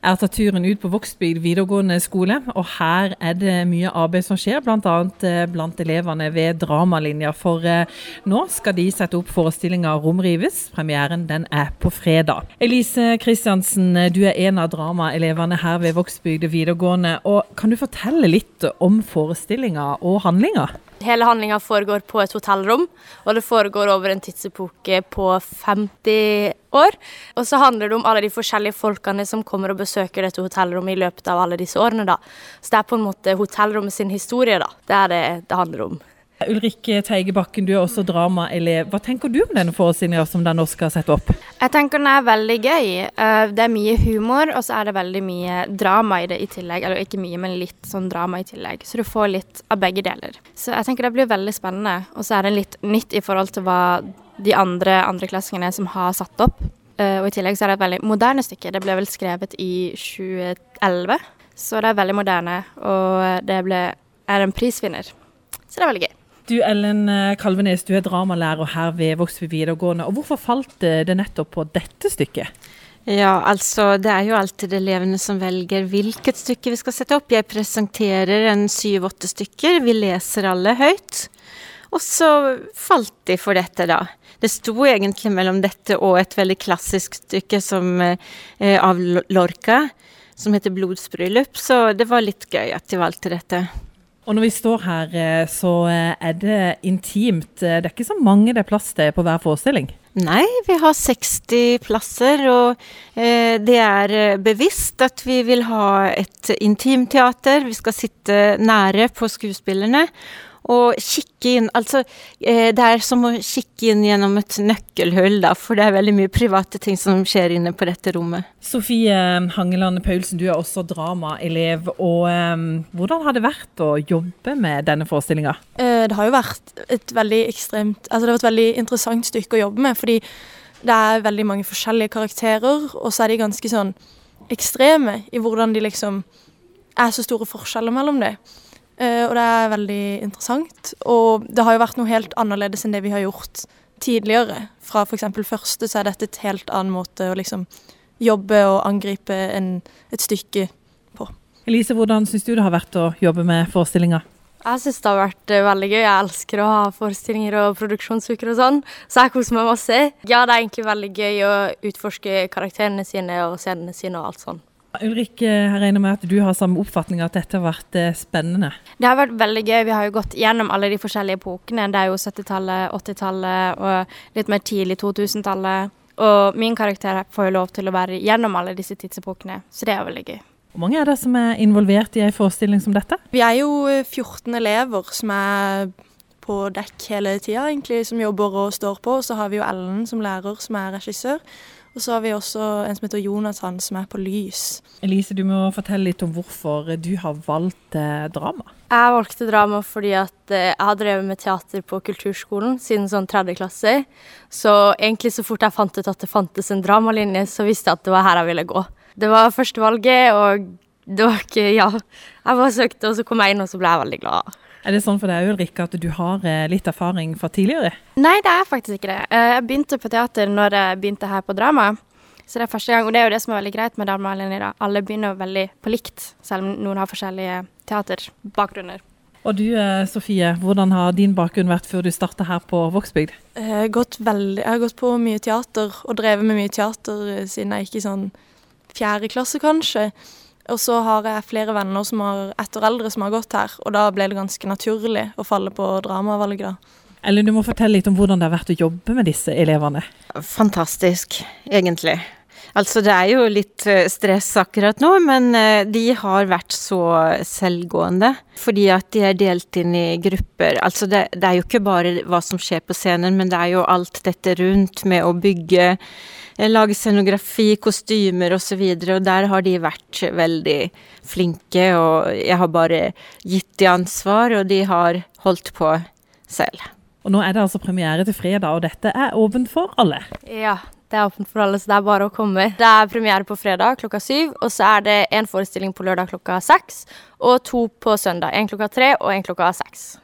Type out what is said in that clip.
Jeg har tatt turen ut på Vågsbygd videregående skole, og her er det mye arbeid som skjer, bl.a. Eh, blant elevene ved dramalinja. For eh, nå skal de sette opp forestillinga 'Romrives'. Premieren den er på fredag. Elise Kristiansen, eh, du er en av dramaelevene her ved Vågsbygd videregående. og Kan du fortelle litt om forestillinga og handlinga? Hele handlinga foregår på et hotellrom, og det foregår over en tidsepoke på 50 år. Og så handler det om alle de forskjellige folkene som kommer og besøker dette hotellrommet i løpet av alle disse årene, da. Så det er på en måte hotellrommet sin historie, da. Det er det det handler om. Ulrikke Teigebakken, du er også dramaelev. Hva tenker du om denne forestillinga som den Norske har satt opp? Jeg tenker den er veldig gøy. Eh, det er mye humor, og så er det veldig mye drama i det i tillegg. Eller ikke mye, men litt sånn drama i tillegg. Så du får litt av begge deler. Så jeg tenker det blir veldig spennende. Og så er det litt nytt i forhold til hva de andre andreklassingene som har satt opp. Eh, og i tillegg så er det et veldig moderne stykke. Det ble vel skrevet i 2011, så det er veldig moderne. Og det ble, er en prisvinner. Så det er veldig gøy. Du Ellen eh, Kalvenes, du er dramalærer her ved Vågsby videregående. og Hvorfor falt det nettopp på dette stykket? Ja, altså det er jo alltid elevene som velger hvilket stykke vi skal sette opp. Jeg presenterer en syv-åtte stykker, vi leser alle høyt. Og så falt de for dette, da. Det sto egentlig mellom dette og et veldig klassisk stykke som, eh, av Lorca, som heter 'Blodsbryllup', så det var litt gøy at de valgte dette. Og når vi står her, eh, så eh, er det intimt. Eh, det er ikke så mange det er plass til på hver forestilling? Nei, vi har 60 plasser, og eh, det er bevisst at vi vil ha et intimteater. Vi skal sitte nære på skuespillerne og kikke inn Altså, eh, det er som å kikke inn gjennom et nøkkelhull, da, for det er veldig mye private ting som skjer inne på dette rommet. Sofie Hangeland Paulsen, du er også dramaelev. og eh, Hvordan har det vært å jobbe med denne forestillinga? Eh, det har jo vært et veldig ekstremt Altså, det har vært et veldig interessant stykke å jobbe med, fordi det er veldig mange forskjellige karakterer, og så er de ganske sånn ekstreme i hvordan de liksom er så store forskjeller mellom dem. Uh, og det er veldig interessant. Og det har jo vært noe helt annerledes enn det vi har gjort tidligere. Fra f.eks. første så er dette et helt annen måte å liksom jobbe og angripe en, et stykke på. Elise, hvordan syns du det har vært å jobbe med forestillinga? Jeg syns det har vært uh, veldig gøy. Jeg elsker å ha forestillinger og produksjonsuker og sånn, så jeg koser meg masse. Ja, det er egentlig veldig gøy å utforske karakterene sine og scenene sine og alt sånn. Ulrik, jeg regner med at du har samme oppfatning at dette har vært eh, spennende? Det har vært veldig gøy. Vi har jo gått gjennom alle de forskjellige epokene. Det er jo 70-tallet, 80-tallet og litt mer tidlig 2000-tallet. Og min karakter får jo lov til å være gjennom alle disse tidsepokene, så det er veldig gøy. Hvor mange er det som er involvert i en forestilling som dette? Vi er jo 14 elever som er på dekk hele tida, egentlig, som jobber og står på. Så har vi jo Ellen som lærer, som er regissør. Og så har vi også en som heter Jonathan, som er på lys. Elise, du må fortelle litt om hvorfor du har valgt eh, drama. Jeg valgte drama fordi at eh, jeg har drevet med teater på kulturskolen siden sånn tredje klasse. Så egentlig så fort jeg fant ut at det fantes en dramalinje, så visste jeg at det var her jeg ville gå. Det var førstevalget, og det var ikke Ja. Jeg bare søkte, og så kom jeg inn, og så ble jeg veldig glad. Er det sånn for deg Ulrikke, at du har eh, litt erfaring fra tidligere? Nei, det er faktisk ikke det. Eh, jeg begynte på teater når jeg begynte her på drama. Så det er første gang, og det er jo det som er veldig greit med Dalmalinja i dag. Alle begynner veldig på likt, selv om noen har forskjellige teaterbakgrunner. Og du eh, Sofie, hvordan har din bakgrunn vært før du starta her på Vågsbygd? Jeg har, gått jeg har gått på mye teater og drevet med mye teater siden jeg gikk i sånn fjerde klasse, kanskje. Og så har jeg flere venner som har ett år eldre som har gått her, og da ble det ganske naturlig å falle på dramavalget, da. Ellen, du må fortelle litt om hvordan det har vært å jobbe med disse elevene. Fantastisk, egentlig. Altså, det er jo litt eh, stress akkurat nå, men eh, de har vært så selvgående. Fordi at de er delt inn i grupper. Altså, det, det er jo ikke bare hva som skjer på scenen, men det er jo alt dette rundt med å bygge lage scenografi, kostymer osv. Og, så og der har de vært veldig flinke, og jeg har bare gitt de ansvar, og de har holdt på selv. Og Nå er det altså premiere til fredag, og dette er åpent for alle? Ja, det er åpent for alle, så det er bare å komme. Det er premiere på fredag klokka syv, og så er det en forestilling på lørdag klokka seks, og to på søndag. En klokka tre og en klokka seks.